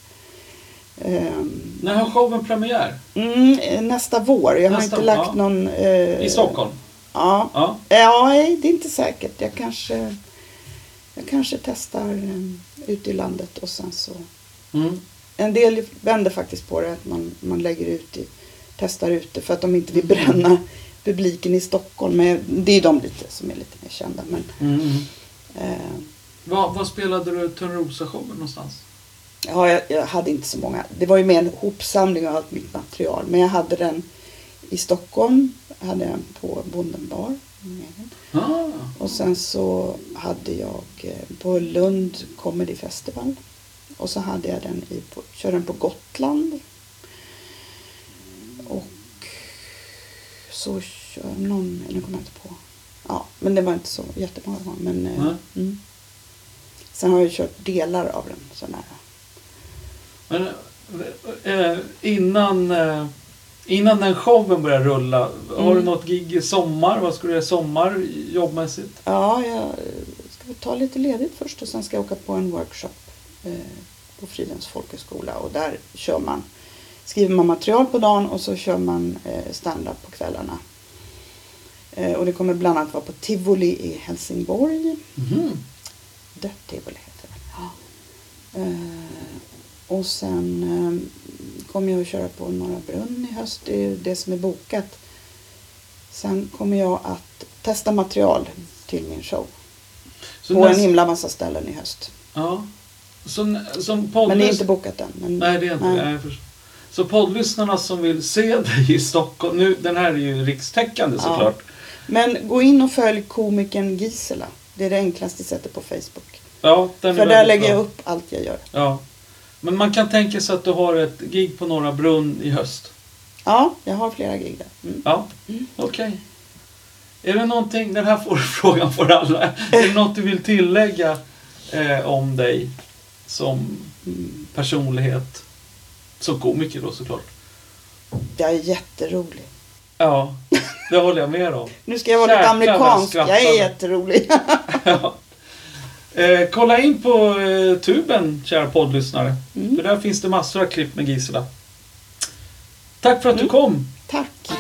Ehm, När har showen premiär? mm, nästa vår. Jag har Nästa- inte lagt ja. någon... eh, I Stockholm? Ja. Ja. Ja, det är inte säkert. Jag kanske, jag kanske testar um, ute i landet och sen så... Mm. En del vänder faktiskt på det att man, man lägger ut i, testar ute för att de inte vill bränna publiken i Stockholm. Men det är de lite som är lite mer kända. Men, Mm. eh, Var, var spelade du Törnrosa-showen någonstans? ja, jag, jag hade inte så många. Det var ju mer en hopsamling av allt mitt material. Men jag hade den i Stockholm. Jag hade den på Bonden bar. Ah. Och sen så hade jag eh, på Lund Comedy Festival. Och så hade jag den i, på, körde den på Gotland. Och så någon, nu kommer jag inte på. Ja, men det var inte så jättemånga gånger. Men, Nej. mm. Sen har jag kört delar av den så nära. Men, eh, innan, eh, innan den showen börjar rulla, har Mm. du något gig i sommar? Vad ska du göra i sommar jobbmässigt? Ja, jag ska ta lite ledigt först och sen ska jag åka på en workshop eh, på Fridhems folkhögskola och där kör man, skriver man material på dagen och så kör man eh, stand-up på kvällarna. Eh, och det kommer bland annat vara på Tivoli i Helsingborg. Mhm. Dött Tivoli heter det. Ja. Eh, och sen eh, kommer jag att köra på Norra Brunn i höst. Det är det som är bokat. Sen kommer jag att testa material till min show. Så på en himla massa ställen i höst. Ja. Som, som. Men det är inte bokat än. Men, Nej, det är inte det. Så poddlyssnarna som vill se dig i Stockholm, nu, den här är ju rikstäckande Ja. såklart. Men gå in och följ komikern Gisela. Det är det enklaste sättet på Facebook. Ja, den För där lägger bra. jag upp allt jag gör. Ja. Men man kan tänka sig att du har ett gig på Norra Brunn i höst. Ja, jag har flera gig där. Mm. Ja, Mm. okej. Är det någonting, den här får, frågan får alla. Är det något du vill tillägga eh, om dig som Mm. personlighet? Som komiker då såklart. Jag är jätterolig. Ja, det håller jag med om. Nu ska jag vara lite vad jag amerikansk. Jag är jätterolig. Ja. Eh, kolla in på eh, tuben, kära poddlyssnare. Mm. För där finns det massor av klipp med Gisela. Tack för att du Mm. kom. Tack.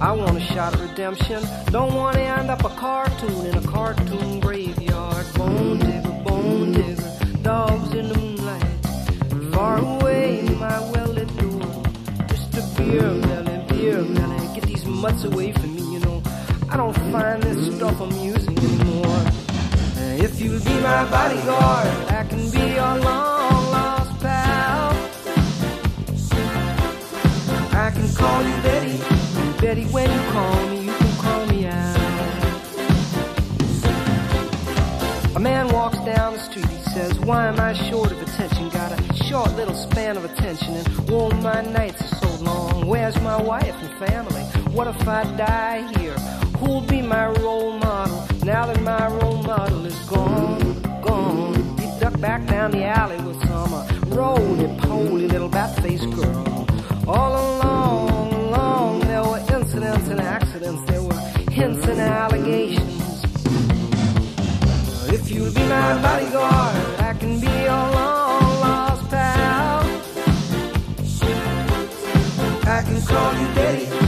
I want a shot at redemption. Don't want to end up a cartoon in a cartoon graveyard. Bone digger, bone digger, dogs in the moonlight. Far away, my well-lit door. Just a beer melon, beer melon. Get these mutts away from me, you know. I don't find this stuff amusing anymore. If you'll be my bodyguard, I can be your long lost pal. I can call you Betty, when you call me, you can call me out. A man walks down the street, he says, Why am I short of attention? Got a short little span of attention, and all my nights are so long. Where's my wife and family? What if I die here? Who'll be my role model now that my role model is gone? Gone. He ducked back down the alley with some uh, roly-poly little bat-faced girl. All along, and accidents. There were hints and allegations. Uh, if you'll be my bodyguard, I can be your long lost pal. I can call you Daddy,